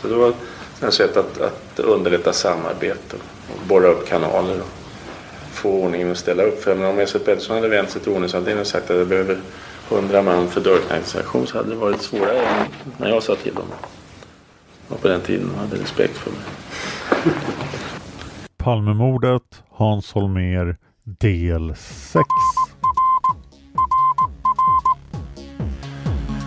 Så det var ett sätt att, att underlätta samarbete och borra upp kanaler och få ordningen att ställa upp. För om Esset Pettersson hade vänt sig till ordningsavdelningen och sagt att jag behöver 100 man för dörrknackningsaktion så hade det varit svårare än när jag sa till dem. Och på den tiden hade respekt för mig. Palmemordet, Hans Holmér, del 6.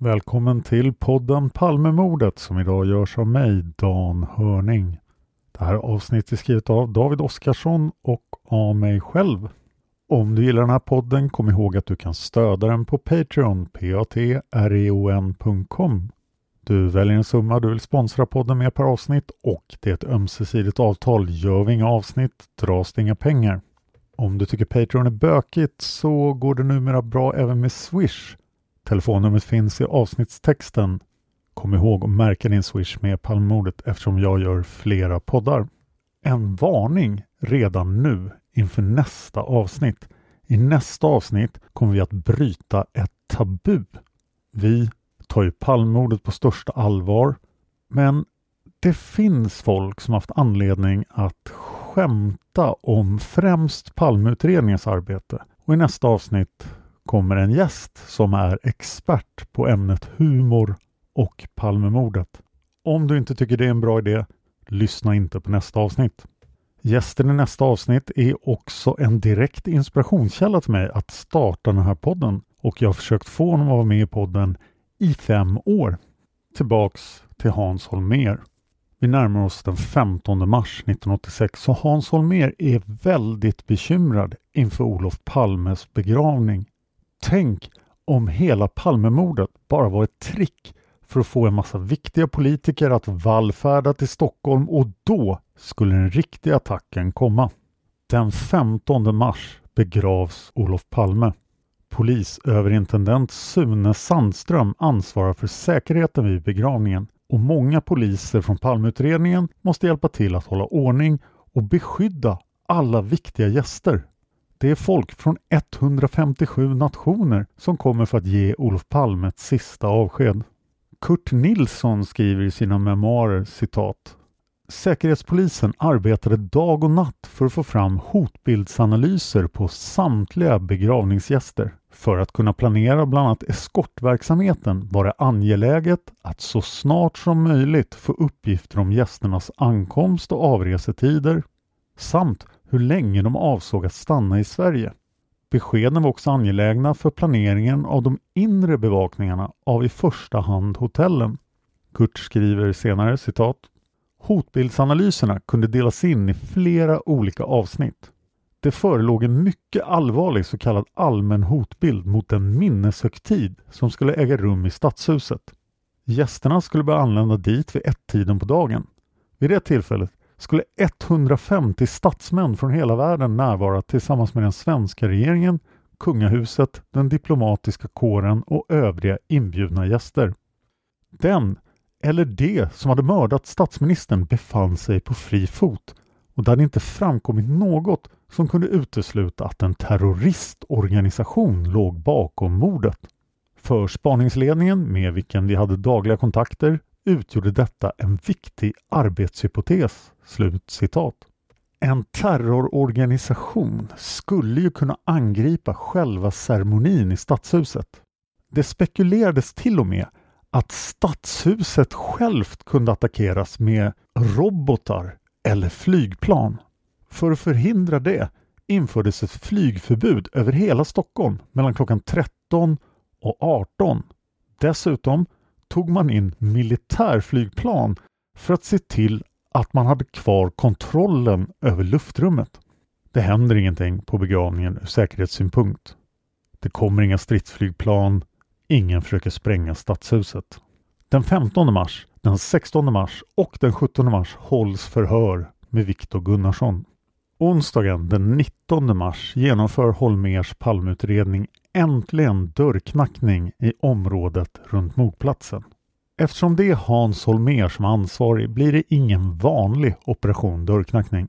Välkommen till podden Palmemordet som idag görs av mig, Dan Hörning. Det här avsnittet är skrivet av David Oskarsson och av mig själv. Om du gillar den här podden, kom ihåg att du kan stödja den på Patreon, patreon.com. Du väljer en summa du vill sponsra podden med per avsnitt och det är ett ömsesidigt avtal. Gör vi inga avsnitt dras det inga pengar. Om du tycker Patreon är bökigt så går det numera bra även med Swish. Telefonnumret finns i avsnittstexten. Kom ihåg att märka din Swish med Palmemordet eftersom jag gör flera poddar. En varning redan nu inför nästa avsnitt. I nästa avsnitt kommer vi att bryta ett tabu. Vi tar ju Palmemordet på största allvar men det finns folk som haft anledning att skämta om främst Palmeutredningens arbete och i nästa avsnitt kommer en gäst som är expert på ämnet humor och Palmemordet. Om du inte tycker det är en bra idé, lyssna inte på nästa avsnitt. Gästen i nästa avsnitt är också en direkt inspirationskälla till mig att starta den här podden och jag har försökt få honom att vara med i podden i fem år. Tillbaks till Hans Holmér. Vi närmar oss den 15 mars 1986 så Hans Holmér är väldigt bekymrad inför Olof Palmes begravning. Tänk om hela Palmemordet bara var ett trick för att få en massa viktiga politiker att vallfärda till Stockholm och då skulle den riktiga attacken komma. Den 15 mars begravs Olof Palme. Polisöverintendent Sune Sandström ansvarar för säkerheten vid begravningen och många poliser från Palmeutredningen måste hjälpa till att hålla ordning och beskydda alla viktiga gäster. Det är folk från 157 nationer som kommer för att ge Olof Palme ett sista avsked. Kurt Nilsson skriver i sina memoarer citat Säkerhetspolisen arbetade dag och natt för att få fram hotbildsanalyser på samtliga begravningsgäster. För att kunna planera bland annat eskortverksamheten var det angeläget att så snart som möjligt få uppgifter om gästernas ankomst och avresetider samt hur länge de avsåg att stanna i Sverige. Beskeden var också angelägna för planeringen av de inre bevakningarna av i första hand hotellen. Kurt skriver senare citat Hotbildsanalyserna kunde delas in i flera olika avsnitt. Det förelåg en mycket allvarlig så kallad allmän hotbild mot en minneshögtid som skulle äga rum i Stadshuset. Gästerna skulle börja anlända dit vid ett-tiden på dagen. Vid det tillfället skulle 150 statsmän från hela världen närvara tillsammans med den svenska regeringen, kungahuset, den diplomatiska kåren och övriga inbjudna gäster. Den eller de som hade mördat statsministern befann sig på fri fot och det hade inte framkommit något som kunde utesluta att en terroristorganisation låg bakom mordet. För spaningsledningen, med vilken vi hade dagliga kontakter, utgjorde detta en viktig arbetshypotes. Slut citat. En terrororganisation skulle ju kunna angripa själva ceremonin i stadshuset. Det spekulerades till och med att stadshuset självt kunde attackeras med robotar eller flygplan. För att förhindra det infördes ett flygförbud över hela Stockholm mellan klockan 13 och 18. Dessutom tog man in militärflygplan för att se till att man hade kvar kontrollen över luftrummet. Det händer ingenting på begravningen ur säkerhetssynpunkt. Det kommer inga stridsflygplan, ingen försöker spränga stadshuset. Den 15 mars, den 16 mars och den 17 mars hålls förhör med Viktor Gunnarsson. Onsdagen den 19 mars genomför Holmers palmutredning äntligen dörrknackning i området runt mordplatsen. Eftersom det är Hans Holmér som är ansvarig blir det ingen vanlig operation dörrknackning.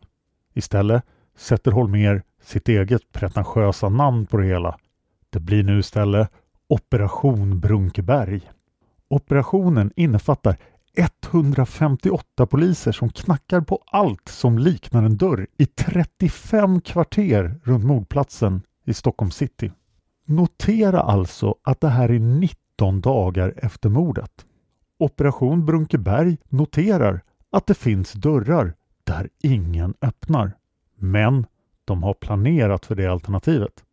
Istället sätter Holmér sitt eget pretentiösa namn på det hela. Det blir nu istället Operation Brunkeberg. Operationen innefattar 158 poliser som knackar på allt som liknar en dörr i 35 kvarter runt mordplatsen i Stockholm city. Notera alltså att det här är 19 dagar efter mordet. Operation Brunkeberg noterar att det finns dörrar där ingen öppnar. Men de har planerat för det alternativet.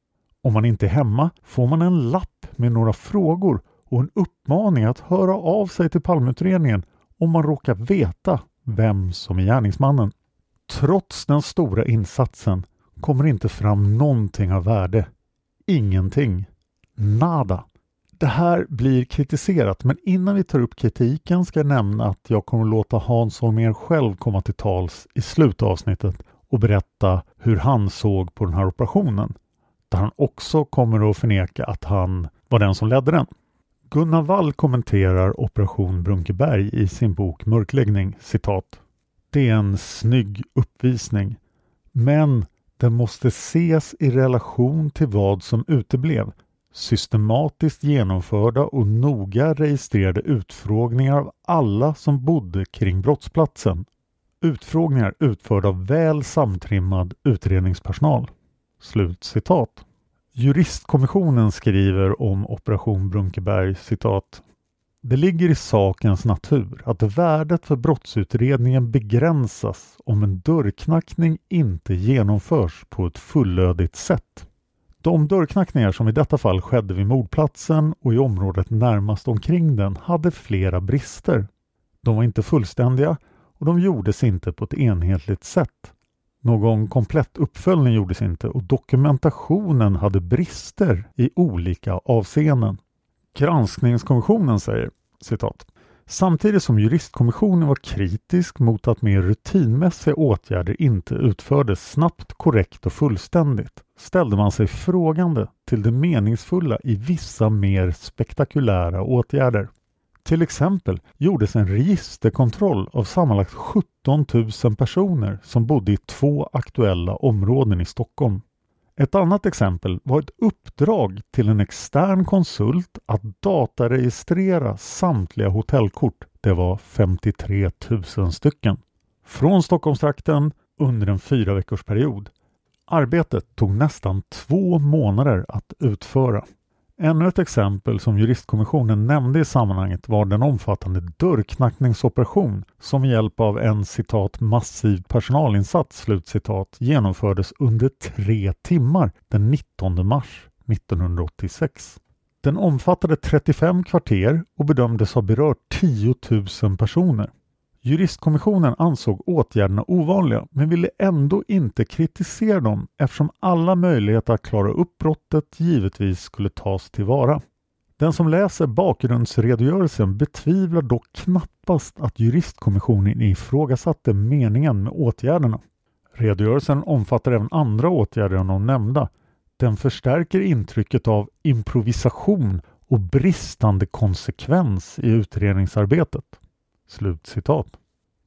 Om man inte är hemma får man en lapp med några frågor och en uppmaning att höra av sig till palmutredningen om man råkar veta vem som är gärningsmannen. Trots den stora insatsen kommer inte fram någonting av värde. Ingenting. Nada. Det här blir kritiserat men innan vi tar upp kritiken ska jag nämna att jag kommer låta Hans Holmér själv komma till tals i slutavsnittet och berätta hur han såg på den här operationen. Där han också kommer att förneka att han var den som ledde den. Gunnar Wall kommenterar Operation Brunkeberg i sin bok Mörkläggning citat. Det är en snygg uppvisning, men den måste ses i relation till vad som uteblev. Systematiskt genomförda och noga registrerade utfrågningar av alla som bodde kring brottsplatsen. Utfrågningar utförda av väl samtrimmad utredningspersonal. Slut citat. Juristkommissionen skriver om Operation Brunkeberg citat det ligger i sakens natur att värdet för brottsutredningen begränsas om en dörrknackning inte genomförs på ett fullödigt sätt. De dörrknackningar som i detta fall skedde vid mordplatsen och i området närmast omkring den hade flera brister. De var inte fullständiga och de gjordes inte på ett enhetligt sätt. Någon komplett uppföljning gjordes inte och dokumentationen hade brister i olika avseenden. Granskningskommissionen säger citat Samtidigt som juristkommissionen var kritisk mot att mer rutinmässiga åtgärder inte utfördes snabbt, korrekt och fullständigt ställde man sig frågande till det meningsfulla i vissa mer spektakulära åtgärder. Till exempel gjordes en registerkontroll av sammanlagt 17 000 personer som bodde i två aktuella områden i Stockholm. Ett annat exempel var ett uppdrag till en extern konsult att dataregistrera samtliga hotellkort. Det var 53 000 stycken. från Stockholmstrakten under en fyra veckors period. Arbetet tog nästan två månader att utföra. Ännu ett exempel som juristkommissionen nämnde i sammanhanget var den omfattande dörrknackningsoperation som med hjälp av en citat massiv personalinsats slutcitat genomfördes under tre timmar den 19 mars 1986. Den omfattade 35 kvarter och bedömdes ha berört 10 000 personer. Juristkommissionen ansåg åtgärderna ovanliga men ville ändå inte kritisera dem eftersom alla möjligheter att klara upp brottet givetvis skulle tas tillvara. Den som läser bakgrundsredogörelsen betvivlar dock knappast att juristkommissionen ifrågasatte meningen med åtgärderna. Redogörelsen omfattar även andra åtgärder än de nämnda. Den förstärker intrycket av improvisation och bristande konsekvens i utredningsarbetet. Slutcitat.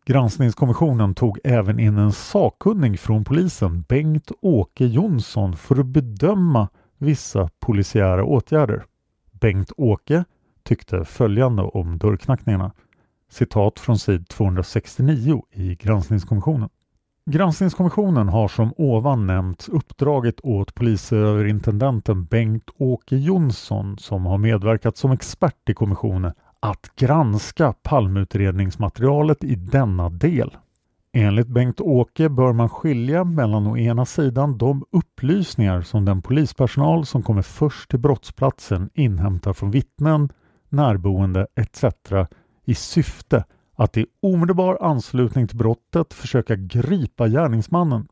Granskningskommissionen tog även in en sakkunnig från polisen, Bengt-Åke Jonsson, för att bedöma vissa polisiära åtgärder. Bengt-Åke tyckte följande om dörrknackningarna. Citat från sid 269 i Granskningskommissionen. Granskningskommissionen har som ovan nämnts uppdraget åt polisöverintendenten Bengt-Åke Jonsson som har medverkat som expert i kommissionen att granska palmutredningsmaterialet i denna del. Enligt Bengt-Åke bör man skilja mellan å ena sidan de upplysningar som den polispersonal som kommer först till brottsplatsen inhämtar från vittnen, närboende etc. i syfte att i omedelbar anslutning till brottet försöka gripa gärningsmannen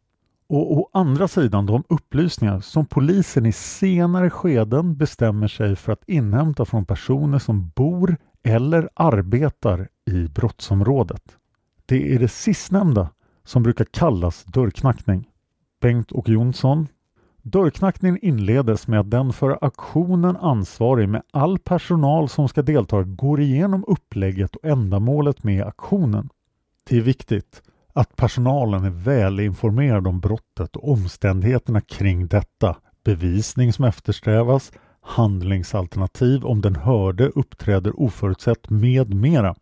och å andra sidan de upplysningar som polisen i senare skeden bestämmer sig för att inhämta från personer som bor eller arbetar i brottsområdet. Det är det sistnämnda som brukar kallas dörrknackning. Bengt och Jonsson Dörrknackningen inledes med att den för aktionen ansvarig med all personal som ska delta går igenom upplägget och ändamålet med aktionen. Det är viktigt att personalen är välinformerad om brottet och omständigheterna kring detta, bevisning som eftersträvas, handlingsalternativ om den hörde uppträder oförutsett med mera.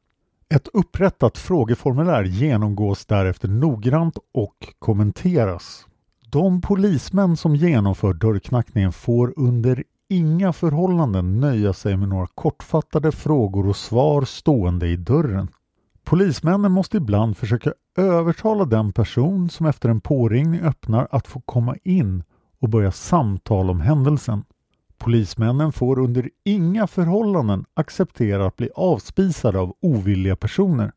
Ett upprättat frågeformulär genomgås därefter noggrant och kommenteras. De polismän som genomför dörrknackningen får under inga förhållanden nöja sig med några kortfattade frågor och svar stående i dörren. Polismännen måste ibland försöka övertala den person som efter en påringning öppnar att få komma in och börja samtala om händelsen. Polismännen får under inga förhållanden acceptera att bli avspisade av ovilliga personer.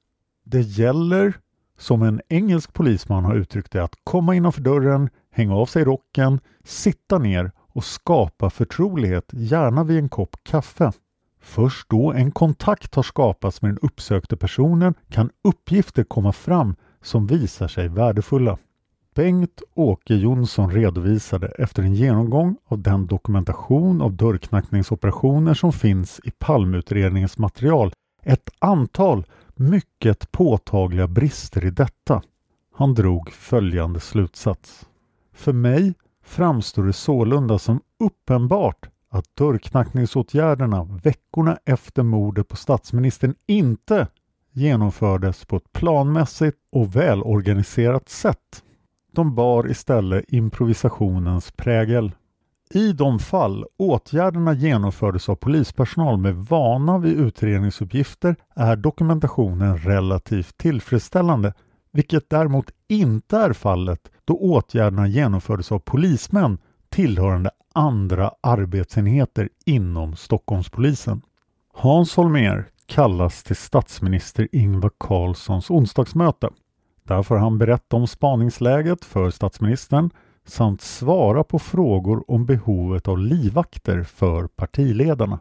Det gäller, som en engelsk polisman har uttryckt det, att komma innanför dörren, hänga av sig rocken, sitta ner och skapa förtrolighet, gärna vid en kopp kaffe. Först då en kontakt har skapats med den uppsökte personen kan uppgifter komma fram som visar sig värdefulla. Bengt-Åke Jonsson redovisade efter en genomgång av den dokumentation av dörrknackningsoperationer som finns i palmutredningens material ett antal mycket påtagliga brister i detta. Han drog följande slutsats. För mig framstår det sålunda som uppenbart att dörrknackningsåtgärderna veckorna efter mordet på statsministern inte genomfördes på ett planmässigt och välorganiserat sätt. De bar istället improvisationens prägel. I de fall åtgärderna genomfördes av polispersonal med vana vid utredningsuppgifter är dokumentationen relativt tillfredsställande, vilket däremot inte är fallet då åtgärderna genomfördes av polismän tillhörande andra arbetsenheter inom Stockholmspolisen. Hans Holmér kallas till statsminister Ingvar Carlssons onsdagsmöte. Där får han berätta om spaningsläget för statsministern samt svara på frågor om behovet av livvakter för partiledarna.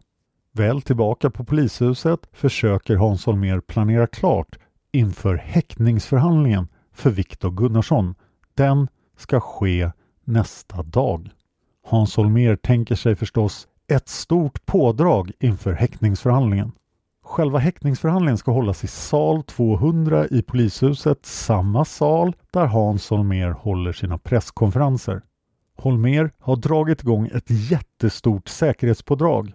Väl tillbaka på polishuset försöker Hans Holmér planera klart inför häktningsförhandlingen för Viktor Gunnarsson. Den ska ske nästa dag. Hans Holmér tänker sig förstås ett stort pådrag inför häktningsförhandlingen. Själva häktningsförhandlingen ska hållas i sal 200 i polishuset, samma sal där Hans Holmér håller sina presskonferenser. Holmér har dragit igång ett jättestort säkerhetspådrag.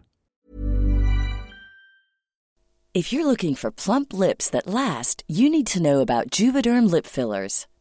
If you're looking for plump lips that last, you need to know about Juvederm lip fillers.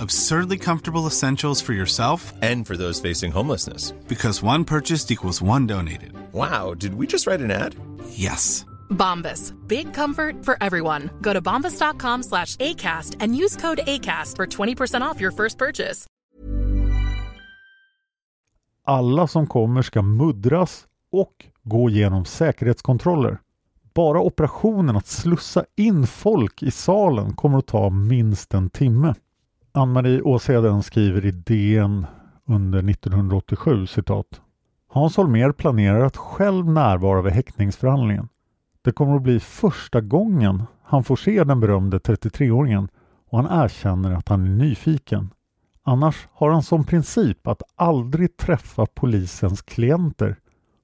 Absurdly comfortable essentials for yourself and for those facing homelessness. Because one purchased equals one donated. Wow, did we just write an ad? Yes. Bombas. Big comfort for everyone. Go to bombas.com slash ACAST and use code ACAST for 20% off your first purchase. Alla som kommer ska muddras och gå igenom säkerhetskontroller. Bara operationen att slussa in folk i salen kommer att ta minst en timme. Ann-Marie Åseden skriver i DN under 1987 citat. Hans Holmér planerar att själv närvara vid häktningsförhandlingen. Det kommer att bli första gången han får se den berömde 33-åringen och han erkänner att han är nyfiken. Annars har han som princip att aldrig träffa polisens klienter.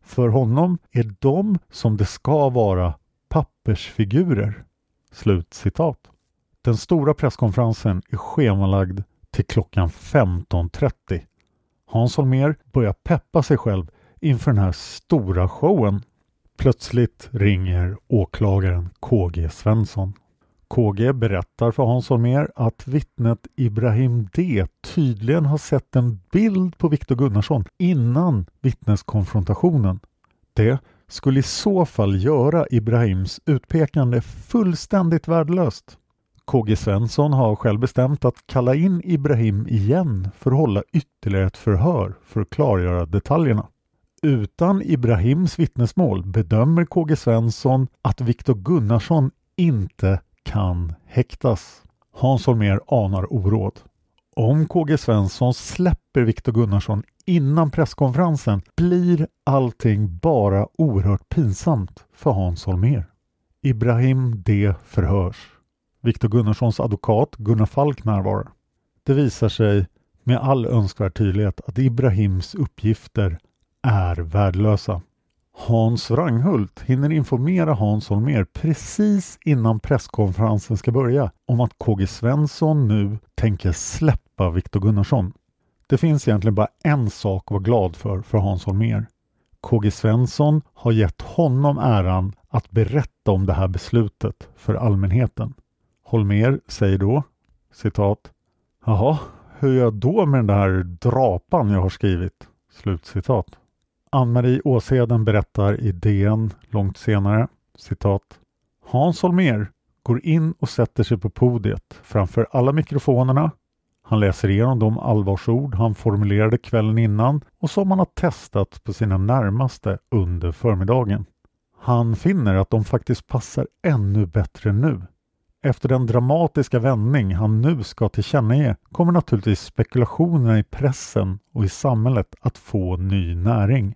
För honom är de som det ska vara pappersfigurer. Slut citat. Den stora presskonferensen är schemalagd till klockan 15.30. Hans Holmér börjar peppa sig själv inför den här stora showen. Plötsligt ringer åklagaren KG Svensson. KG berättar för Hans Holmér att vittnet Ibrahim D tydligen har sett en bild på Viktor Gunnarsson innan vittneskonfrontationen. Det skulle i så fall göra Ibrahims utpekande fullständigt värdelöst. KG Svensson har själv bestämt att kalla in Ibrahim igen för att hålla ytterligare ett förhör för att klargöra detaljerna. Utan Ibrahims vittnesmål bedömer KG Svensson att Viktor Gunnarsson inte kan häktas. Hans Holmér anar oråd. Om KG Svensson släpper Viktor Gunnarsson innan presskonferensen blir allting bara oerhört pinsamt för Hans Holmér. Ibrahim D förhörs. Viktor Gunnarssons advokat Gunnar Falk närvarar. Det visar sig med all önskvärd tydlighet att Ibrahims uppgifter är värdelösa. Hans Wranghult hinner informera Hans Holmér precis innan presskonferensen ska börja om att KG Svensson nu tänker släppa Viktor Gunnarsson. Det finns egentligen bara en sak att vara glad för för Hans Holmér. KG Svensson har gett honom äran att berätta om det här beslutet för allmänheten. Holmér säger då citat Jaha, hur gör jag då med den där drapan jag har skrivit? Slutcitat. Ann-Marie Åseden berättar i DN långt senare citat Hans Holmér går in och sätter sig på podiet framför alla mikrofonerna. Han läser igenom de allvarsord han formulerade kvällen innan och som han har testat på sina närmaste under förmiddagen. Han finner att de faktiskt passar ännu bättre nu. Efter den dramatiska vändning han nu ska tillkännage kommer naturligtvis spekulationerna i pressen och i samhället att få ny näring.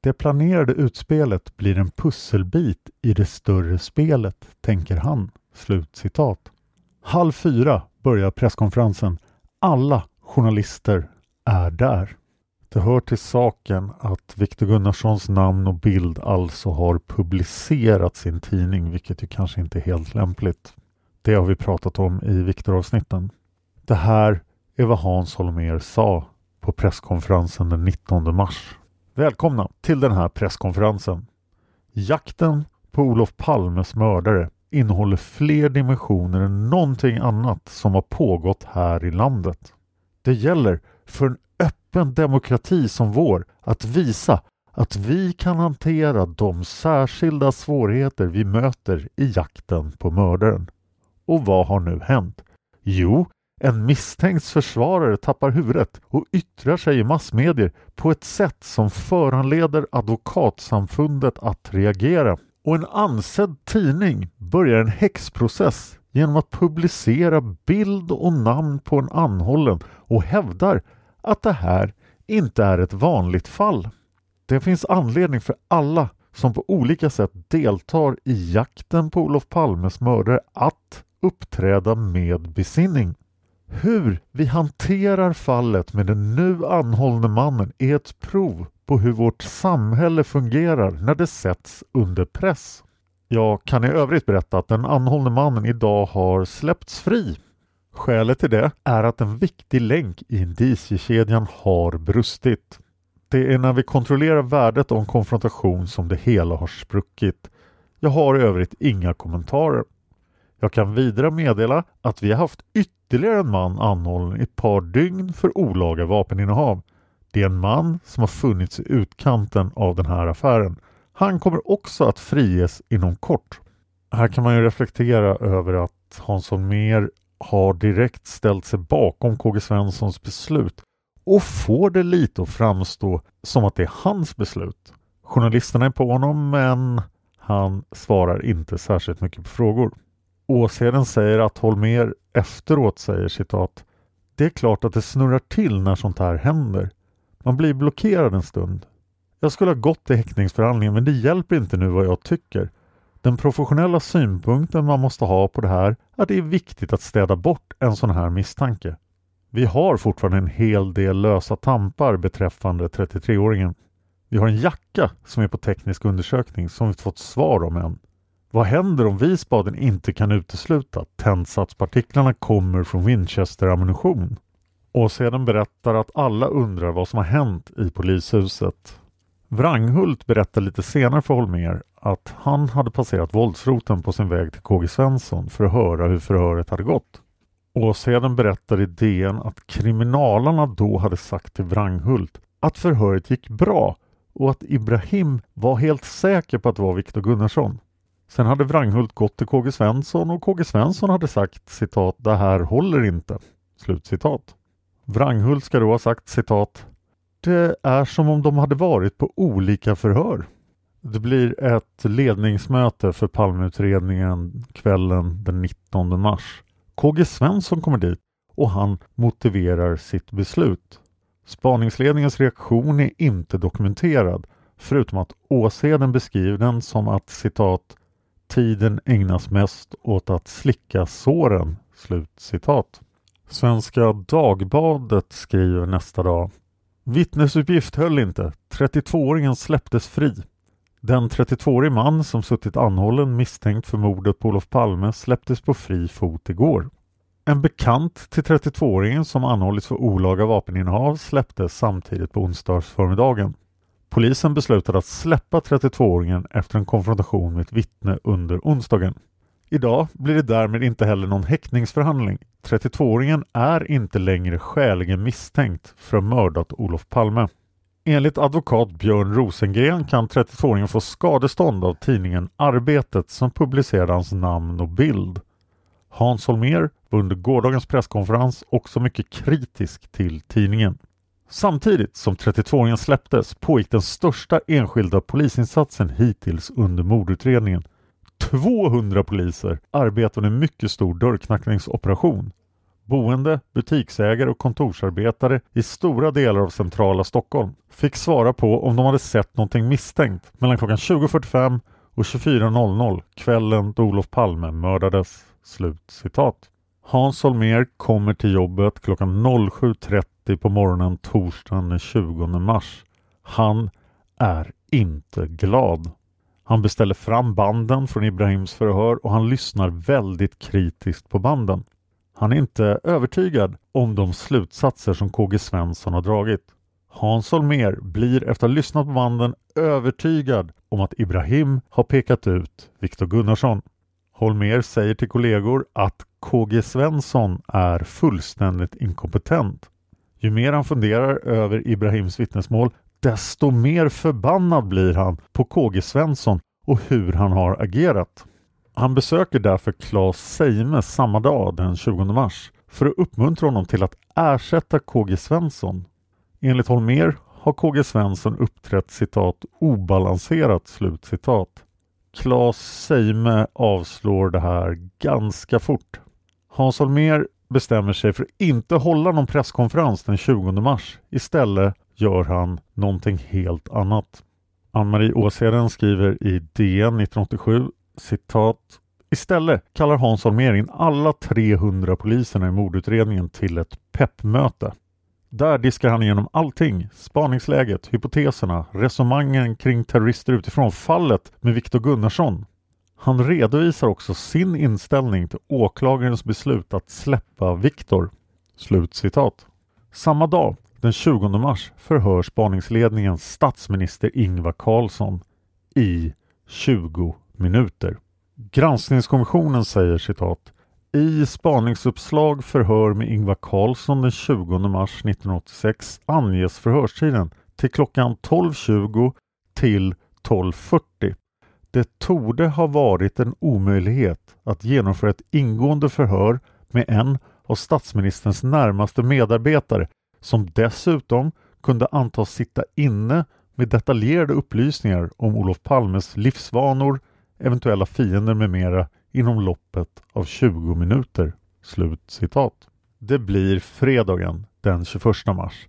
Det planerade utspelet blir en pusselbit i det större spelet, tänker han. Slutcitat. Halv fyra börjar presskonferensen. Alla journalister är där. Det hör till saken att Viktor Gunnarssons namn och bild alltså har publicerats i en tidning, vilket ju kanske inte är helt lämpligt. Det har vi pratat om i Viktor-avsnitten. Det här är vad Hans Holmér sa på presskonferensen den 19 mars. Välkomna till den här presskonferensen. Jakten på Olof Palmes mördare innehåller fler dimensioner än någonting annat som har pågått här i landet. Det gäller för en öppen demokrati som vår att visa att vi kan hantera de särskilda svårigheter vi möter i jakten på mördaren. Och vad har nu hänt? Jo, en misstänkt försvarare tappar huvudet och yttrar sig i massmedier på ett sätt som föranleder advokatsamfundet att reagera. Och en ansedd tidning börjar en häxprocess genom att publicera bild och namn på en anhållen och hävdar att det här inte är ett vanligt fall. Det finns anledning för alla som på olika sätt deltar i jakten på Olof Palmes mördare att uppträda med besinning. Hur vi hanterar fallet med den nu anhållne mannen är ett prov på hur vårt samhälle fungerar när det sätts under press. Jag kan i övrigt berätta att den anhållne mannen idag har släppts fri. Skälet till det är att en viktig länk i indiciekedjan har brustit. Det är när vi kontrollerar värdet av en konfrontation som det hela har spruckit. Jag har i övrigt inga kommentarer. Jag kan vidare meddela att vi har haft ytterligare en man anhållen i ett par dygn för olaga vapeninnehav. Det är en man som har funnits i utkanten av den här affären. Han kommer också att friges inom kort. Här kan man ju reflektera över att Hans Holmér har direkt ställt sig bakom KG Svenssons beslut och får det lite att framstå som att det är hans beslut. Journalisterna är på honom men han svarar inte särskilt mycket på frågor. Åsheden säger att Holmer efteråt säger citat Det är klart att det snurrar till när sånt här händer. Man blir blockerad en stund. Jag skulle ha gått till häktningsförhandlingen men det hjälper inte nu vad jag tycker. Den professionella synpunkten man måste ha på det här är att det är viktigt att städa bort en sån här misstanke. Vi har fortfarande en hel del lösa tampar beträffande 33-åringen. Vi har en jacka som är på teknisk undersökning som vi inte fått svar om än. Vad händer om Wiesbaden inte kan utesluta att tändsatspartiklarna kommer från Winchester-ammunition? Och sedan berättar att alla undrar vad som har hänt i polishuset. Wranghult berättar lite senare för Holmer att han hade passerat våldsroten på sin väg till KG Svensson för att höra hur förhöret hade gått. Och sedan berättar i DN att kriminalarna då hade sagt till Wranghult att förhöret gick bra och att Ibrahim var helt säker på att det var Viktor Gunnarsson. Sen hade Wranghult gått till KG Svensson och KG Svensson hade sagt citat ”det här håller inte”. Slutcitat. Wranghult ska då ha sagt citat ”det är som om de hade varit på olika förhör”. Det blir ett ledningsmöte för Palmeutredningen kvällen den 19 mars. KG Svensson kommer dit och han motiverar sitt beslut. Spaningsledningens reaktion är inte dokumenterad förutom att Åseden beskriver den som att citat Tiden ägnas mest åt att slicka såren. Slut citat. Svenska Dagbladet skriver nästa dag Vittnesuppgift höll inte. 32-åringen släpptes fri. Den 32-årige man som suttit anhållen misstänkt för mordet på Olof Palme släpptes på fri fot igår. En bekant till 32-åringen som anhållits för olaga vapeninnehav släpptes samtidigt på onsdagsförmiddagen. Polisen beslutade att släppa 32-åringen efter en konfrontation med ett vittne under onsdagen. Idag blir det därmed inte heller någon häktningsförhandling. 32-åringen är inte längre skäligen misstänkt för att ha mördat Olof Palme. Enligt advokat Björn Rosengren kan 32-åringen få skadestånd av tidningen Arbetet som publicerade hans namn och bild. Hans Holmér var under gårdagens presskonferens också mycket kritisk till tidningen. Samtidigt som 32-åringen släpptes pågick den största enskilda polisinsatsen hittills under mordutredningen. 200 poliser arbetade med en mycket stor dörrknackningsoperation. boende, butiksägare och kontorsarbetare i stora delar av centrala Stockholm fick svara på om de hade sett någonting misstänkt mellan klockan 20.45 och 24.00 kvällen då Olof Palme mördades. Slut citat. Hans Holmér kommer till jobbet klockan 07.30 på morgonen torsdagen den 20 mars. Han är inte glad. Han beställer fram banden från Ibrahims förhör och han lyssnar väldigt kritiskt på banden. Han är inte övertygad om de slutsatser som KG Svensson har dragit. Hans Holmér blir efter att ha lyssnat på banden övertygad om att Ibrahim har pekat ut Viktor Gunnarsson. Holmér säger till kollegor att KG Svensson är fullständigt inkompetent. Ju mer han funderar över Ibrahims vittnesmål desto mer förbannad blir han på KG Svensson och hur han har agerat. Han besöker därför Claes Seime samma dag, den 20 mars, för att uppmuntra honom till att ersätta KG Svensson. Enligt Holmer har KG Svensson uppträtt citat obalanserat slut citat. Claes Seime avslår det här ganska fort. Hans Holmer bestämmer sig för att inte hålla någon presskonferens den 20 mars. Istället gör han någonting helt annat. Ann-Marie Åsheden skriver i DN 1987 citat Istället kallar Hans Holmér in alla 300 poliserna i mordutredningen till ett peppmöte. Där diskar han igenom allting, spaningsläget, hypoteserna, resonemangen kring terrorister utifrån, fallet med Viktor Gunnarsson. Han redovisar också sin inställning till åklagarens beslut att släppa Viktor. Slutcitat. Samma dag den 20 mars förhör spaningsledningen statsminister Ingvar Carlsson i 20 minuter. Granskningskommissionen säger citat i spaningsuppslag förhör med Ingvar Carlsson den 20 mars 1986 anges förhörstiden till klockan 12.20 till 12.40. Det torde ha varit en omöjlighet att genomföra ett ingående förhör med en av statsministerns närmaste medarbetare som dessutom kunde antas sitta inne med detaljerade upplysningar om Olof Palmes livsvanor, eventuella fiender med mera inom loppet av 20 minuter. Slut citat. Det blir fredagen den 21 mars.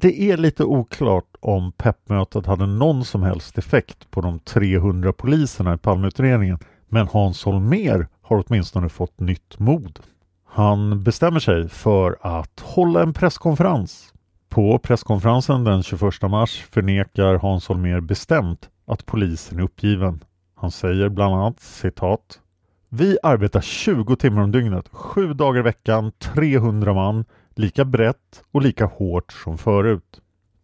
Det är lite oklart om peppmötet hade någon som helst effekt på de 300 poliserna i Palmeutredningen men Hans Holmér har åtminstone fått nytt mod. Han bestämmer sig för att hålla en presskonferens. På presskonferensen den 21 mars förnekar Hans Holmér bestämt att polisen är uppgiven. Han säger bland annat citat Vi arbetar 20 timmar om dygnet, sju dagar i veckan, 300 man, lika brett och lika hårt som förut.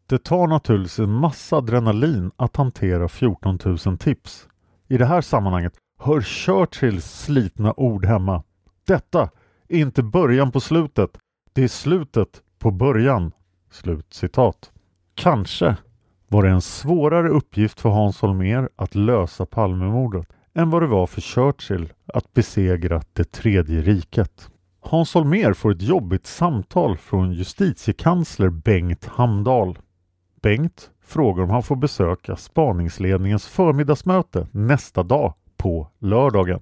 Det tar naturligtvis en massa adrenalin att hantera 14 000 tips. I det här sammanhanget hör Churchills slitna ord hemma. Detta är inte början på slutet. Det är slutet på början. Slut citat. Kanske var det en svårare uppgift för Hans Holmér att lösa Palmemordet än vad det var för Churchill att besegra det tredje riket. Hans Holmér får ett jobbigt samtal från justitiekansler Bengt Hamdahl. Bengt frågar om han får besöka spaningsledningens förmiddagsmöte nästa dag på lördagen.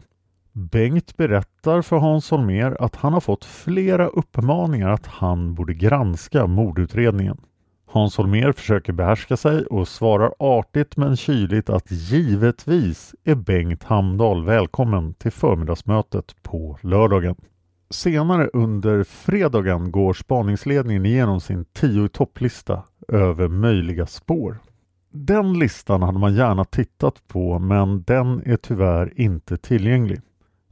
Bengt berättar för Hans Holmér att han har fått flera uppmaningar att han borde granska mordutredningen. Hans Holmér försöker behärska sig och svarar artigt men kyligt att givetvis är Bengt Hamdahl välkommen till förmiddagsmötet på lördagen. Senare under fredagen går spaningsledningen igenom sin tio topplista över möjliga spår. Den listan hade man gärna tittat på men den är tyvärr inte tillgänglig.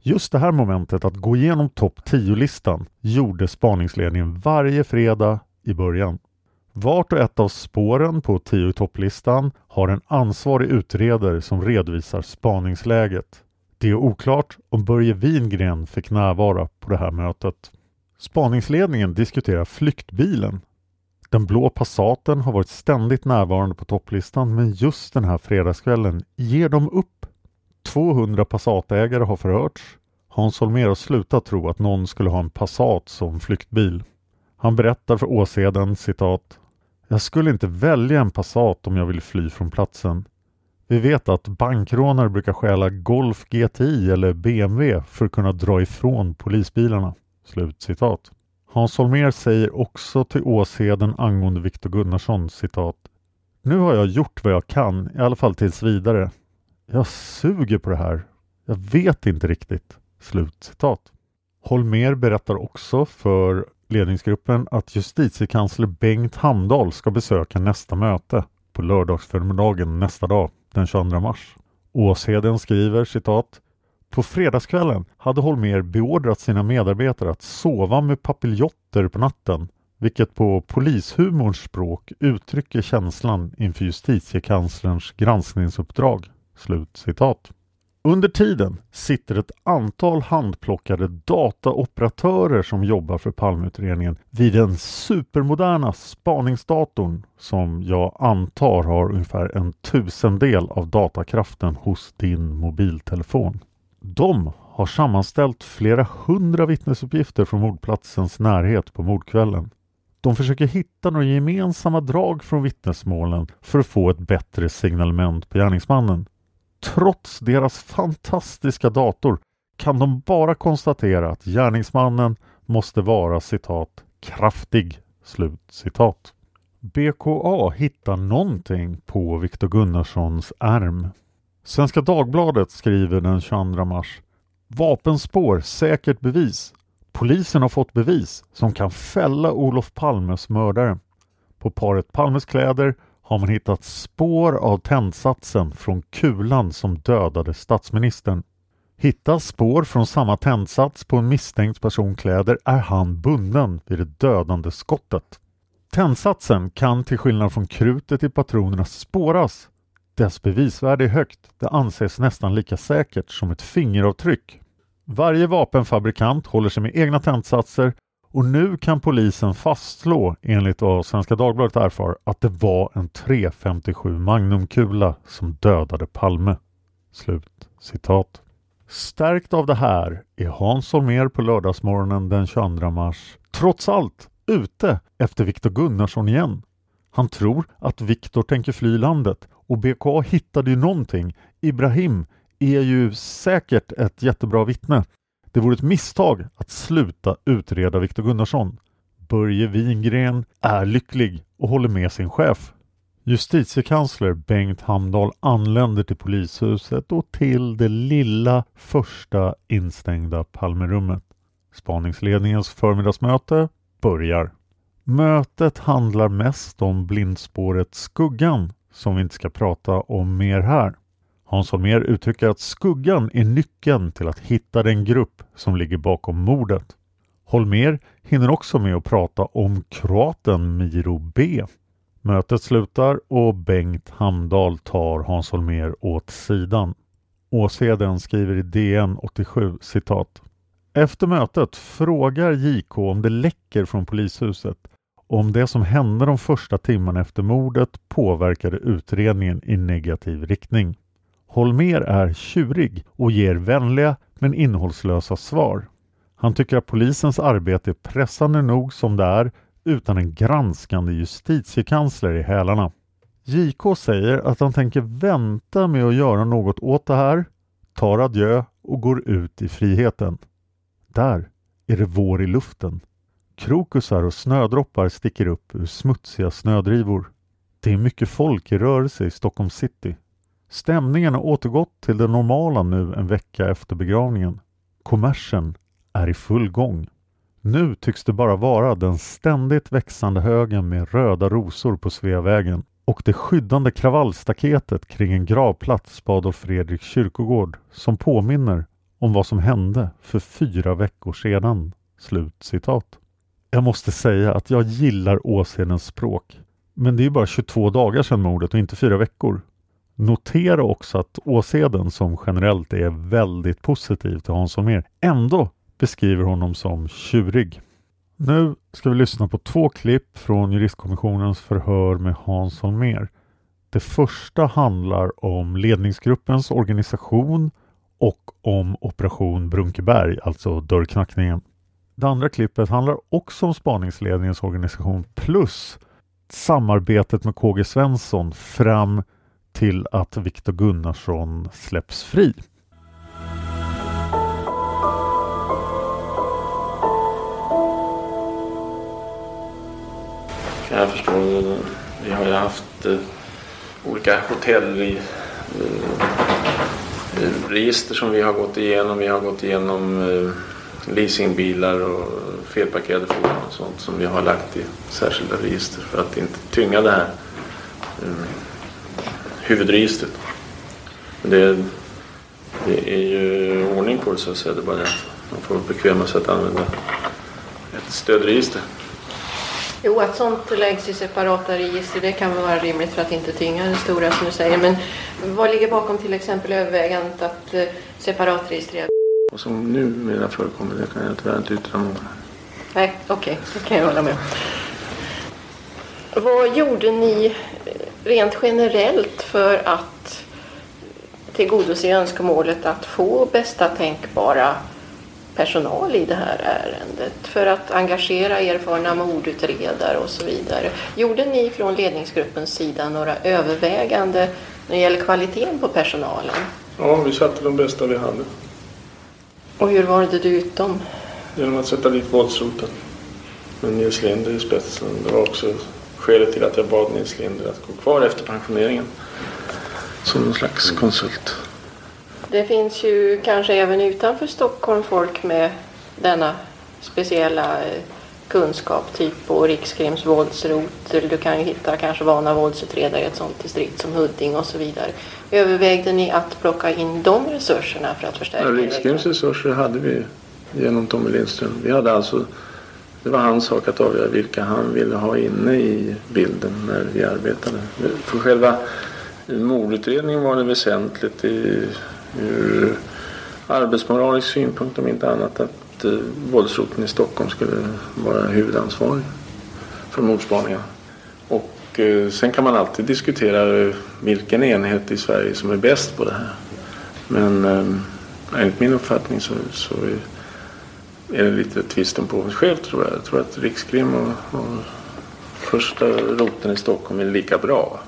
Just det här momentet att gå igenom topp 10-listan gjorde spaningsledningen varje fredag i början. Vart och ett av spåren på 10 topplistan har en ansvarig utredare som redovisar spaningsläget. Det är oklart om Börje Wingren fick närvara på det här mötet. Spaningsledningen diskuterar flyktbilen. Den blå Passaten har varit ständigt närvarande på topplistan men just den här fredagskvällen ger de upp 200 Passatägare har förhörts. Hans Holmér har slutat tro att någon skulle ha en Passat som flyktbil. Han berättar för Åseden citat Jag skulle inte välja en Passat om jag vill fly från platsen. Vi vet att bankrånare brukar stjäla Golf GTI eller BMW för att kunna dra ifrån polisbilarna. Slut citat. Hans Holmér säger också till Åsheden angående Viktor Gunnarsson citat Nu har jag gjort vad jag kan, i alla fall tills vidare. Jag suger på det här. Jag vet inte riktigt. Slut citat. Holmér berättar också för ledningsgruppen att justitiekansler Bengt Hamdahl ska besöka nästa möte på lördagsförmiddagen nästa dag, den 22 mars. Åsheden skriver citat på fredagskvällen hade Holmér beordrat sina medarbetare att sova med papiljotter på natten, vilket på polishumorns språk uttrycker känslan inför justitiekanslerns granskningsuppdrag. Slut citat. Under tiden sitter ett antal handplockade dataoperatörer som jobbar för Palmeutredningen vid den supermoderna spaningsdatorn som jag antar har ungefär en tusendel av datakraften hos din mobiltelefon. De har sammanställt flera hundra vittnesuppgifter från mordplatsens närhet på mordkvällen. De försöker hitta några gemensamma drag från vittnesmålen för att få ett bättre signalement på gärningsmannen. Trots deras fantastiska dator kan de bara konstatera att gärningsmannen måste vara citat kraftig. Slut citat. BKA hittar någonting på Viktor Gunnarssons ärm. Svenska Dagbladet skriver den 22 mars Vapenspår, säkert bevis. Polisen har fått bevis som kan fälla Olof Palmes mördare. På paret Palmes kläder har man hittat spår av tändsatsen från kulan som dödade statsministern. Hittas spår från samma tändsats på en misstänkt person kläder är han bunden vid det dödande skottet. Tändsatsen kan till skillnad från krutet i patronerna spåras. Dess bevisvärde är högt. Det anses nästan lika säkert som ett fingeravtryck. Varje vapenfabrikant håller sig med egna tändsatser och nu kan polisen fastslå, enligt vad Svenska Dagbladet erfar, att det var en 357 Magnumkula som dödade Palme. Slut citat. Stärkt av det här är Hans Holmér på lördagsmorgonen den 22 mars trots allt ute efter Viktor Gunnarsson igen. Han tror att Viktor tänker fly landet och BKA hittade ju någonting. Ibrahim är ju säkert ett jättebra vittne det vore ett misstag att sluta utreda Viktor Gunnarsson. Börje Wingren är lycklig och håller med sin chef. Justitiekansler Bengt Hamdahl anländer till polishuset och till det lilla första instängda Palmerummet. Spaningsledningens förmiddagsmöte börjar. Mötet handlar mest om blindspåret Skuggan som vi inte ska prata om mer här. Hans Holmér uttrycker att skuggan är nyckeln till att hitta den grupp som ligger bakom mordet. Holmér hinner också med att prata om kroaten Miro B. Mötet slutar och Bengt Hamdahl tar Hans Holmér åt sidan. Åsheden skriver i DN 87 citat Efter mötet frågar JK om det läcker från polishuset och om det som hände de första timmarna efter mordet påverkade utredningen i negativ riktning. Holmer är tjurig och ger vänliga men innehållslösa svar. Han tycker att polisens arbete är pressande nog som det är utan en granskande justitiekansler i hälarna. JK säger att han tänker vänta med att göra något åt det här, tar adjö och går ut i friheten. Där är det vår i luften. Krokusar och snödroppar sticker upp ur smutsiga snödrivor. Det är mycket folk i rörelse i Stockholm city. Stämningen har återgått till det normala nu en vecka efter begravningen. Kommersen är i full gång. Nu tycks det bara vara den ständigt växande högen med röda rosor på Sveavägen och det skyddande kravallstaketet kring en gravplats på Adolf Fredriks kyrkogård som påminner om vad som hände för fyra veckor sedan. Slut citat. Jag måste säga att jag gillar Åsedens språk. Men det är bara 22 dagar sedan mordet och inte fyra veckor. Notera också att Åseden som generellt är väldigt positiv till Hans Holmér ändå beskriver honom som tjurig. Nu ska vi lyssna på två klipp från juristkommissionens förhör med Hans Holmér. Det första handlar om ledningsgruppens organisation och om Operation Brunkeberg, alltså dörrknackningen. Det andra klippet handlar också om spaningsledningens organisation plus samarbetet med KG Svensson fram till att Viktor Gunnarsson släpps fri. kan jag förstå. Vi har ju haft eh, olika hotellregister register som vi har gått igenom. Vi har gått igenom eh, leasingbilar och felparkerade fordon och sånt som vi har lagt i särskilda register för att inte tynga det här eh, huvudregistret. Det, det är ju ordning på det så att säga. Det är bara det att man får bekväma sig att använda ett stödregister. Jo, att sånt läggs i separata register det kan vara rimligt för att inte tynga det stora som du säger. Men vad ligger bakom till exempel övervägandet att eh, separatregistrera? Vad som numera förekommer det kan jag tyvärr inte yttra mig om. Nej, okej, det kan jag hålla med Vad gjorde ni rent generellt för att tillgodose önskemålet att få bästa tänkbara personal i det här ärendet för att engagera erfarna mordutredare och så vidare. Gjorde ni från ledningsgruppens sida några övervägande när det gäller kvaliteten på personalen? Ja, vi satte de bästa vi hade. Och hur valde du ut dem? Genom att sätta dit våldsroten. Med Nils Linder i spetsen. Det var också skälet till att jag bad Nils Linder att gå kvar efter pensioneringen. Som någon slags konsult. Det finns ju kanske även utanför Stockholm folk med denna speciella eh, kunskap, typ på Rikskrims våldsrot. Eller du kan ju hitta kanske vana våldsutredare i ett sånt distrikt som Hudding och så vidare. Övervägde ni att plocka in de resurserna för att förstärka? Ja, Rikskrims resurser hade vi genom Tommy Lindström. Vi hade alltså, det var hans sak att avgöra vilka han ville ha inne i bilden när vi arbetade. För själva mordutredningen var det väsentligt i ur arbetsmoralisk synpunkt om inte annat att eh, våldsroten i Stockholm skulle vara huvudansvarig för mordspaningarna. Och eh, sen kan man alltid diskutera eh, vilken enhet i Sverige som är bäst på det här. Men eh, enligt min uppfattning så, så är det lite tvisten på själv tror jag. Jag tror att Rikskrim och, och första roten i Stockholm är lika bra.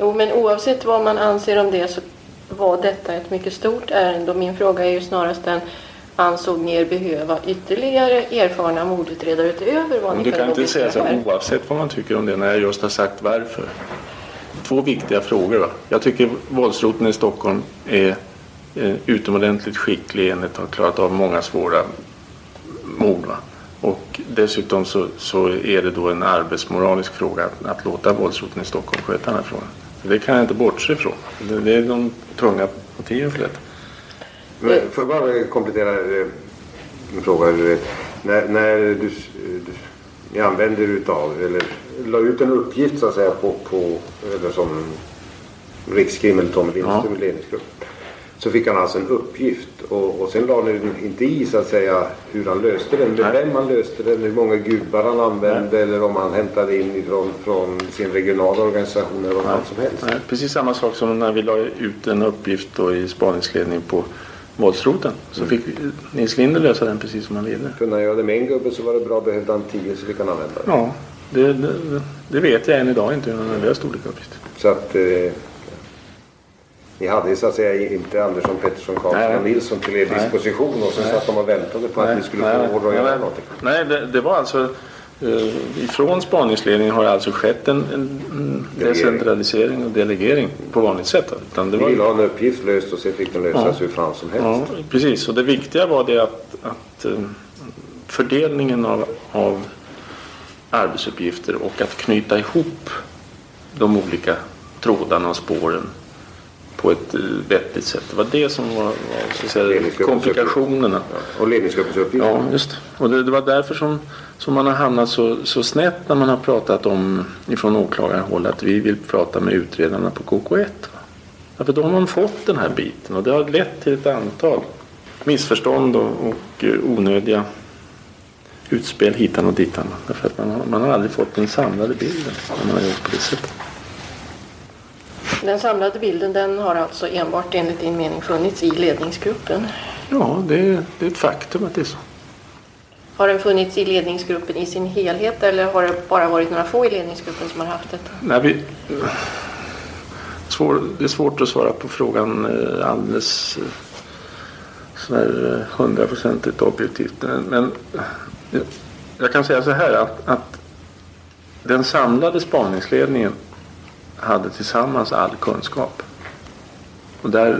Jo, men oavsett vad man anser om det så var detta ett mycket stort ärende och min fråga är ju snarast den ansåg ni er behöva ytterligare erfarna mordutredare utöver vad Men ni Du kan inte säga så här? oavsett vad man tycker om det när jag just har sagt varför. Två viktiga frågor. Va? Jag tycker våldsroten i Stockholm är eh, utomordentligt skicklig enligt att ha klarat av många svåra mord. Va? Och dessutom så, så är det då en arbetsmoralisk fråga att, att låta våldsroten i Stockholm sköta den här frågan. Det kan jag inte bortse ifrån. Det, det är de tunga motiven för detta. Men får jag bara komplettera eh, en fråga? När, när du, du, ni använder utav eller la ut en uppgift så att säga på, på eller som Rikskrim eller Tommy Lindström ja. ledningsgrupp. Så fick han alltså en uppgift och, och sen la ni inte i så att säga hur han löste den. Med vem han löste den, hur många gubbar han använde Nej. eller om han hämtade in ifrån från sin regionala organisation eller vad som helst. Nej, precis samma sak som när vi la ut en uppgift då i spaningsledning på våldsroten. Så mm. fick Nils Linder lösa den precis som han ville. Kunde han göra det med en gubbe så var det bra. Behövde han tio så fick han använda det. Ja, det, det, det vet jag än idag inte hur han har löst olika uppgifter. Så att eh, ni hade så att säga inte Andersson, Pettersson, Karlsson och Nilsson till er disposition och så satt de och väntade på att ni skulle få order att göra någonting. Nej, det, det var alltså Uh, ifrån spaningsledningen har det alltså skett en, en decentralisering och delegering på vanligt sätt. Utan det var... Ni ville ha en uppgift löst och sen fick den lösas ja. hur fan som helst. Ja, precis, och det viktiga var det att, att uh, fördelningen av, av arbetsuppgifter och att knyta ihop de olika trådarna och spåren på ett eh, vettigt sätt. Det var det som var, var säga, komplikationerna. Ja, och ledningsgruppens uppgift. Ja, just Och det, det, var därför som, som man har hamnat så, så snett när man har pratat om ifrån åklagarhåll att vi vill prata med utredarna på KK1. Därför då har man fått den här biten och det har lett till ett antal missförstånd och, och eh, onödiga utspel hitan och ditan. Därför att man har, man har aldrig fått den samlade bilden när man har gjort på det sättet. Den samlade bilden den har alltså enbart enligt din mening funnits i ledningsgruppen? Ja, det är, det är ett faktum att det är så. Har den funnits i ledningsgruppen i sin helhet eller har det bara varit några få i ledningsgruppen som har haft det? Nej, vi, svår, det är svårt att svara på frågan eh, alldeles eh, sådär eh, hundraprocentigt objektivt. Men jag kan säga så här att, att den samlade spaningsledningen hade tillsammans all kunskap. Och där,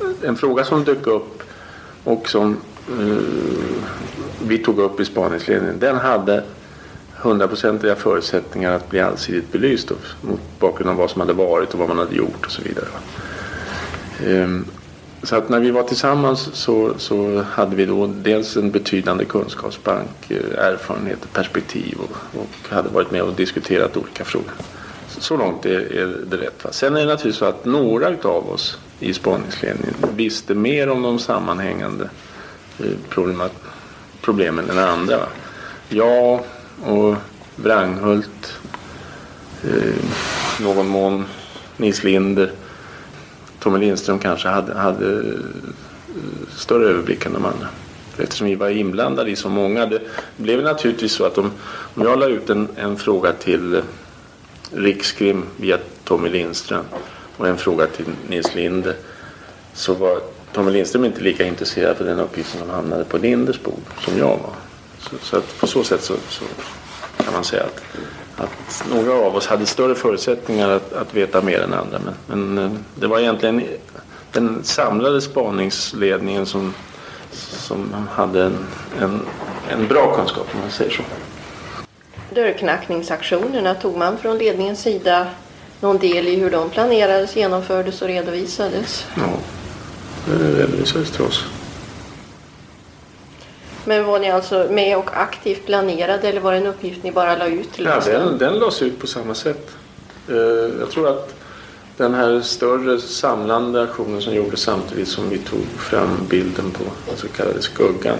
eh, en fråga som dök upp och som eh, vi tog upp i spaningsledningen, den hade hundraprocentiga förutsättningar att bli allsidigt belyst och, mot bakgrund av vad som hade varit och vad man hade gjort och så vidare. Ehm, så att när vi var tillsammans så, så hade vi då dels en betydande kunskapsbank, eh, erfarenhet och perspektiv och, och hade varit med och diskuterat olika frågor. Så, långt är, är det rätt. Va? Sen är det naturligtvis så att några av oss i spaningsledningen visste mer om de sammanhängande eh, problemen än andra. Va? Jag och Wranghult, eh, någon mån Nils Linder, Tommy Lindström kanske hade, hade eh, större överblick än de andra. Eftersom vi var inblandade i så många. Det blev naturligtvis så att om, om jag la ut en, en fråga till eh, Rikskrim via Tommy Lindström och en fråga till Nils Linde så var Tommy Lindström inte lika intresserad för den uppgiften som hamnade på Linders bord som jag var. Så, så att på så sätt så, så, kan man säga att, att några av oss hade större förutsättningar att, att veta mer än andra. Men, men eh, det var egentligen den samlade spaningsledningen som, som hade en, en, en bra kunskap om man säger så. Dörrknackningsaktionerna, tog man från ledningens sida någon del i hur de planerades, genomfördes och redovisades? Ja, det redovisades till oss. Men var ni alltså med och aktivt planerade eller var det en uppgift ni bara la ut? Till ja, den, den lades ut på samma sätt. Eh, jag tror att den här större samlande aktionen som gjordes samtidigt som vi tog fram bilden på den så kallade skuggan.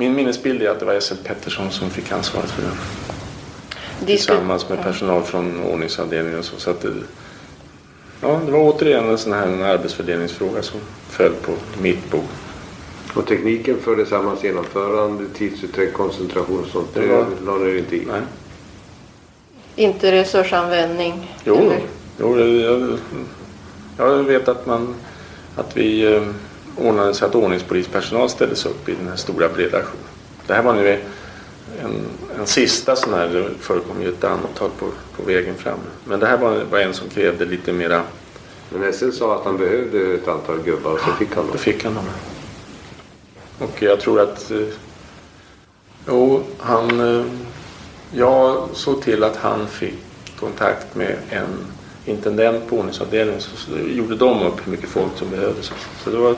Min minnesbild är att det var S.L. Pettersson som fick ansvaret för den. Tillsammans med personal från ordningsavdelningen och så. så att det, ja, det var återigen en sån här en arbetsfördelningsfråga som föll på mitt bord. Och tekniken för detsammans genomförande, tidsutdräkt, koncentration och sånt, det, det la ni inte i? Nej. Inte resursanvändning? Jo, eller? jo jag, jag vet att, man, att vi eh, ordnade så att ordningspolispersonal ställdes upp i den här stora breda aktionen. Det här var nu en, en sista sån här, det förekom ju ett antal på, på vägen fram. Men det här var, var en som krävde lite mera... Men SL sa att han behövde ett antal gubbar och så fick han dem? Det fick han dem. Och jag tror att... Eh, jo, han... Eh, jag såg till att han fick kontakt med en intendent på ordningsavdelningen. Så, så gjorde de upp hur mycket folk som behövdes. Så det var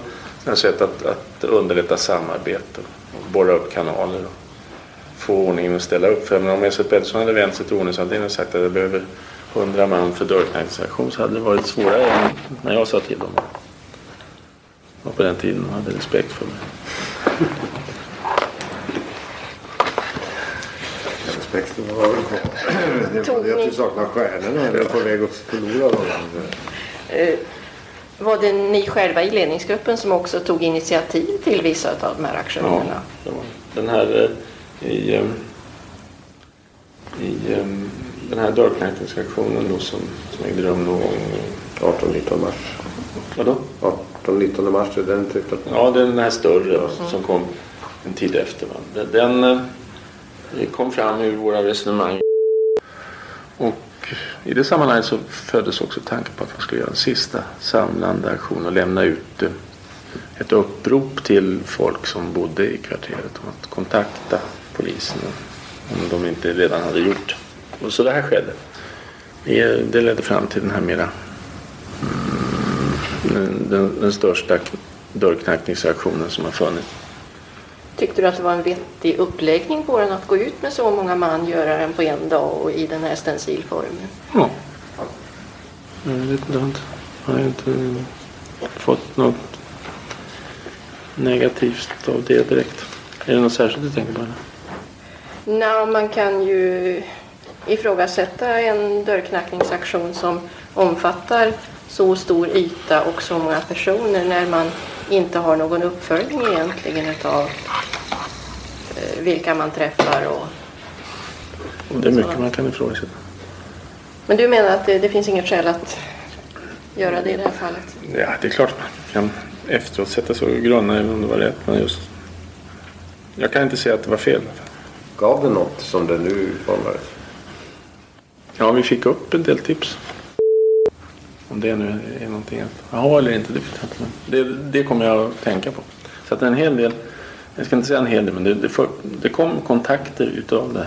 ett sätt att, att underlätta samarbete och borra upp kanaler och få ordningen att ställa upp. För om Esset Pettersson hade vänt sig till ordningsavdelningen och sagt att jag behöver 100 man för dörrknackningsaktion så hade det varit svårare än när jag sa till dem. Och på den tiden hade respekt för mig. Respekten var väl kvar. Det var det att vi saknar stjärnorna. Vi är på väg att förlora dem. Eh, var det ni själva i ledningsgruppen som också tog initiativ till vissa av de här aktionerna? Ja, den här eh, i, eh, i den här dörrknackningsaktionen då som, som ägde rum någon gång 18-19 mars. Vadå? 18-19 mars är den typen? Ja, den här större mm. som kom en tid efter. Va? Den, den kom fram ur våra resonemang. Och i det sammanhanget så föddes också tanken på att man skulle göra en sista samlande aktion och lämna ut eh, ett upprop till folk som bodde i kvarteret om att kontakta polisen om de inte redan hade gjort. Och så det här skedde. Det ledde fram till den här mera mm, den, den, den största dörrknackningsaktionen som har funnits. Tyckte du att det var en vettig uppläggning på den att gå ut med så många man, göra den på en dag och i den här stencilformen? Ja. Jag vet inte. Jag har inte fått något negativt av det direkt. Är det något särskilt du tänker på? Nej, man kan ju ifrågasätta en dörrknackningsaktion som omfattar så stor yta och så många personer när man inte har någon uppföljning egentligen av eh, vilka man träffar och, Det är mycket man kan ifrågasätta. Men du menar att det, det, finns inget skäl att göra det i det här fallet? Ja, det är klart man kan efteråt sätta sig och grunna om det var rätt. Men just, jag kan inte säga att det var fel. gav det något som det nu utformades? Ja, vi fick upp en del tips. Om det nu är någonting att ha eller inte, det vet jag inte. Det, det kommer jag att tänka på. Så att en hel del, jag ska inte säga en hel del, men det, det, för, det kom kontakter utav det.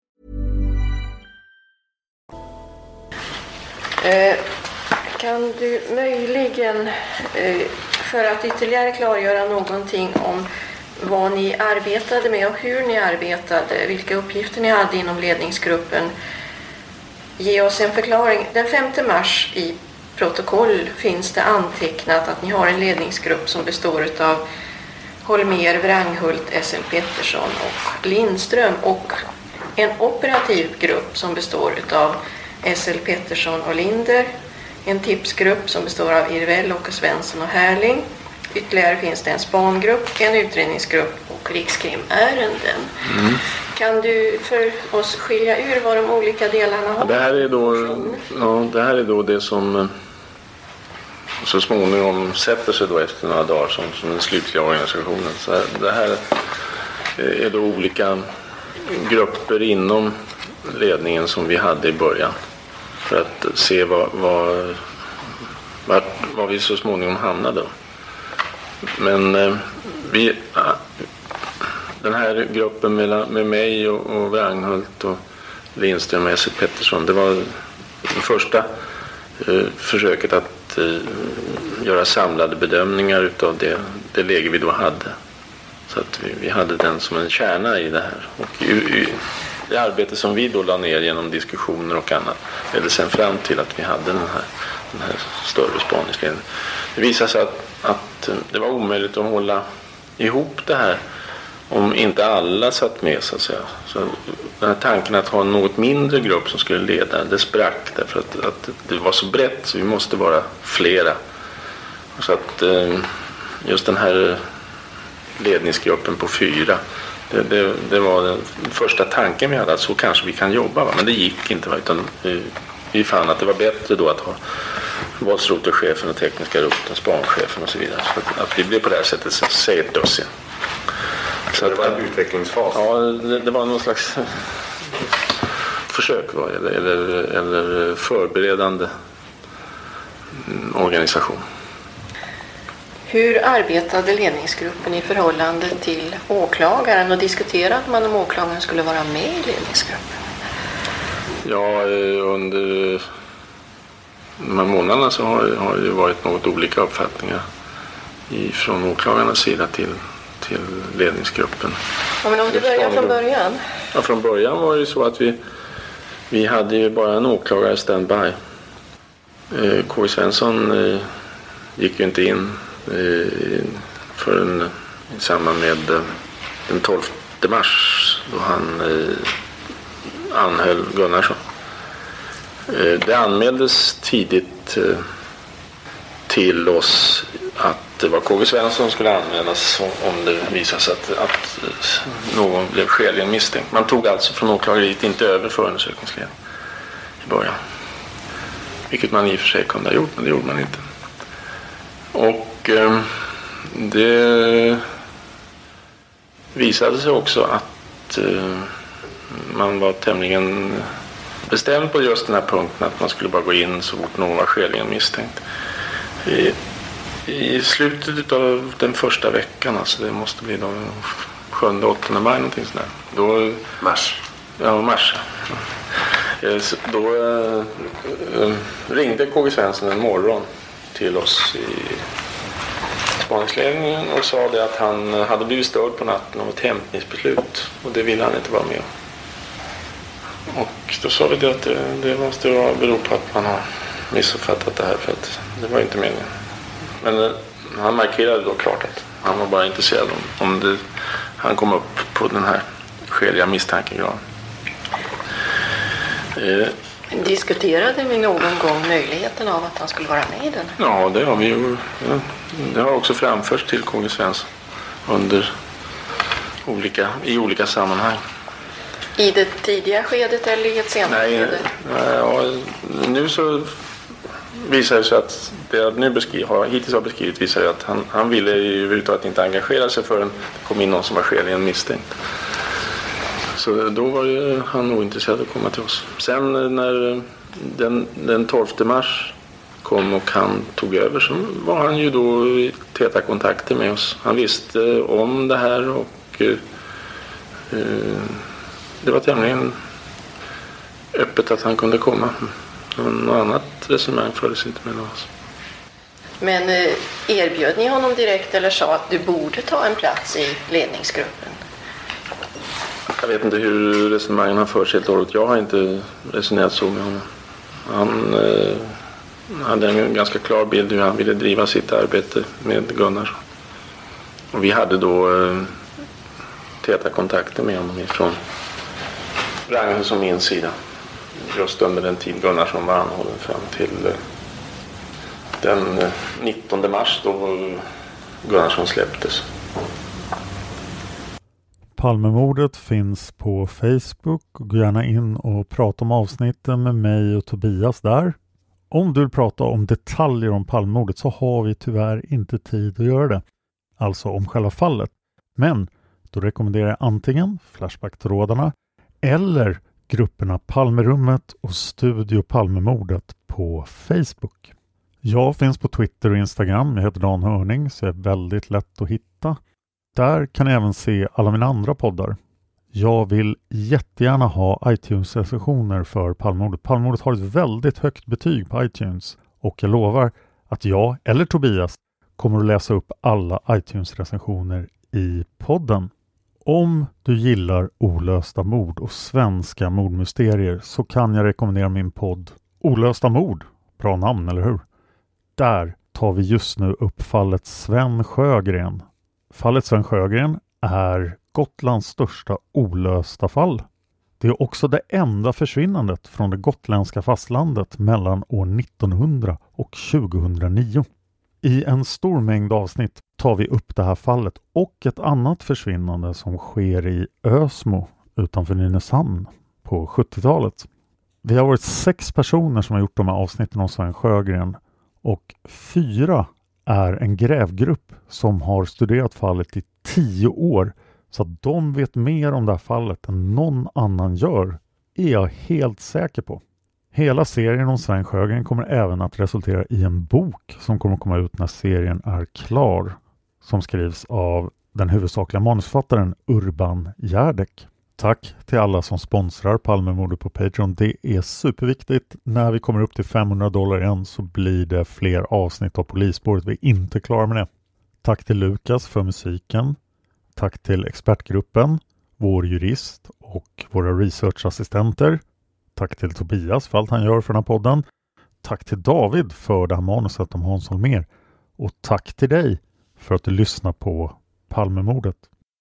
Eh, kan du möjligen, eh, för att ytterligare klargöra någonting om vad ni arbetade med och hur ni arbetade, vilka uppgifter ni hade inom ledningsgruppen, ge oss en förklaring. Den 5 mars i protokoll finns det antecknat att ni har en ledningsgrupp som består av Holmer, Wranghult, S.L. Pettersson och Lindström och en operativ grupp som består av S.L. Pettersson och Linder, en tipsgrupp som består av Irvell, Åke Svensson och Härling. Ytterligare finns det en spangrupp, en utredningsgrupp och rikskrimärenden. Mm. Kan du för oss skilja ur vad de olika delarna har? Det här är då, ja, det, här är då det som eh, så småningom sätter sig då efter några dagar som, som den slutliga organisationen. Så det här är då olika grupper inom ledningen som vi hade i början. För att se vad, vad, vad, vi så småningom hamnade. Men eh, vi, den här gruppen med, med mig och, och Wranghult och Lindström och Esse Pettersson, det var det första eh, försöket att eh, göra samlade bedömningar utav det, det läge vi då hade. Så att vi, vi hade den som en kärna i det här. Och i, i, det arbete som vi då la ner genom diskussioner och annat ledde sen fram till att vi hade den här, den här större spaningsledningen. Det visade sig att, att eh, det var omöjligt att hålla ihop det här om inte alla satt med så att säga. Så den här tanken att ha en något mindre grupp som skulle leda, det sprack därför att, att det var så brett så vi måste vara flera. Så att eh, just den här ledningsgruppen på fyra, det, det, det, var den första tanken vi hade att så kanske vi kan jobba. Va? Men det gick inte. Va? Utan vi, vi fann att det var bättre då att ha våldsrotelchefen och tekniska roteln, spanchefen och så vidare. Så att, att vi blev på det här sättet, säg ett dussin. Så det var en utvecklingsfas? Ja, det, det var någon slags försök va? Eller, eller, eller förberedande organisation. Hur arbetade ledningsgruppen i förhållande till åklagaren och diskuterade man om åklagaren skulle vara med i ledningsgruppen? Ja, under de här månaderna så har, har det varit något olika uppfattningar från åklagarnas sida till, till ledningsgruppen. Ja, men om du börjar från början? Ja, från början var det ju så att vi, vi hade ju bara en åklagare standby. Eh, K. Svensson eh, gick ju inte in för en, i samband med eh, den 12 mars då han eh, anhöll Gunnarsson. Eh, det anmäldes tidigt till oss att det var KG Svensson som skulle anmälas om det visade sig att, att någon blev skäligen misstänkt. Man tog alltså från åklageriet inte över förundersökningsledningen i början. Vilket man i och för sig kunde ha gjort, men det gjorde man inte. Och eh, det visade sig också att eh, man var tämligen bestämd på just den här punkten att man skulle bara gå in så fort någon var skäligen misstänkt. I, i slutet av den första veckan, alltså det måste bli då 7-8 maj någonting sådär. Då, mars? Ja, mars. Eh, då äh, ringde KG Svensson en morgon till oss i spaningsledningen och sa det att han eh, hade blivit störd på natten av ett hämtningsbeslut och det ville han inte vara med om. Och då sa vi det att det, det måste bero på att man har missuppfattat det här för att det var inte meningen. Men eh, han markerade då klart att han var bara intresserad om, om det, han kom upp på den här skäliga misstankegraden. Eh, Diskuterade vi någon gång möjligheten av att han skulle vara med i den? Ja, det har vi ju. Det har också framförts till KG Svensson under olika, i olika sammanhang. I det tidiga skedet eller i ett senare Nej, skede? ja, nu så visar det sig att det jag nu beskriv, har, hittills har beskrivit visar att han, han ville överhuvudtaget inte engagera sig förrän det kom in någon som var skäligen misstänkt. Så då var ju han ointresserad att komma till oss. Sen eh, när eh, den, den 12 mars kom och han tog över så var han ju då i täta kontakter med oss. Han visste om det här och eh, eh det var tämligen öppet att han kunde komma. Något annat resonemang fördes inte mellan oss. Men erbjöd ni honom direkt eller sa att du borde ta en plats i ledningsgruppen? Jag vet inte hur resonemangen har förts helt och hållet. Jag har inte resonerat så med honom. Han eh, hade en ganska klar bild hur han ville driva sitt arbete med Gunnar. Och vi hade då eh, täta kontakter med honom ifrån Ragnhilds och min sida. Just under den tid Gunnarsson var anhållen fram till eh, den eh, 19 mars då Gunnarsson släpptes. Palmemordet finns på Facebook. Gå gärna in och prata om avsnitten med mig och Tobias där. Om du vill prata om detaljer om Palmemordet så har vi tyvärr inte tid att göra det. Alltså om själva fallet. Men då rekommenderar jag antingen Flashback-trådarna eller grupperna Palmerummet och Studio Palmemordet på Facebook. Jag finns på Twitter och Instagram. Jag heter Dan Hörning så jag är väldigt lätt att hitta. Där kan ni även se alla mina andra poddar. Jag vill jättegärna ha iTunes-recensioner för Palmordet. Palmordet har ett väldigt högt betyg på iTunes och jag lovar att jag eller Tobias kommer att läsa upp alla iTunes-recensioner i podden. Om du gillar olösta mord och svenska mordmysterier så kan jag rekommendera min podd Olösta mord. Bra namn, eller hur? Där tar vi just nu upp fallet Sven Sjögren. Fallet Sven Sjögren är Gotlands största olösta fall. Det är också det enda försvinnandet från det gotländska fastlandet mellan år 1900 och 2009. I en stor mängd avsnitt tar vi upp det här fallet och ett annat försvinnande som sker i Ösmo utanför Nynäshamn på 70-talet. Vi har varit sex personer som har gjort de här avsnitten om Sven Sjögren och fyra är en grävgrupp som har studerat fallet i tio år så att de vet mer om det här fallet än någon annan gör är jag helt säker på. Hela serien om Sven Sjögren kommer även att resultera i en bok som kommer att komma ut när serien är klar. Som skrivs av den huvudsakliga manusförfattaren Urban Järdek. Tack till alla som sponsrar Palmemordet på Patreon. Det är superviktigt. När vi kommer upp till 500 dollar igen så blir det fler avsnitt av Polisspåret. Vi är inte klara med det. Tack till Lukas för musiken. Tack till expertgruppen, vår jurist och våra researchassistenter. Tack till Tobias för allt han gör för den här podden. Tack till David för det här manuset om Hans Holmér. Och tack till dig för att du lyssnar på Palmemordet.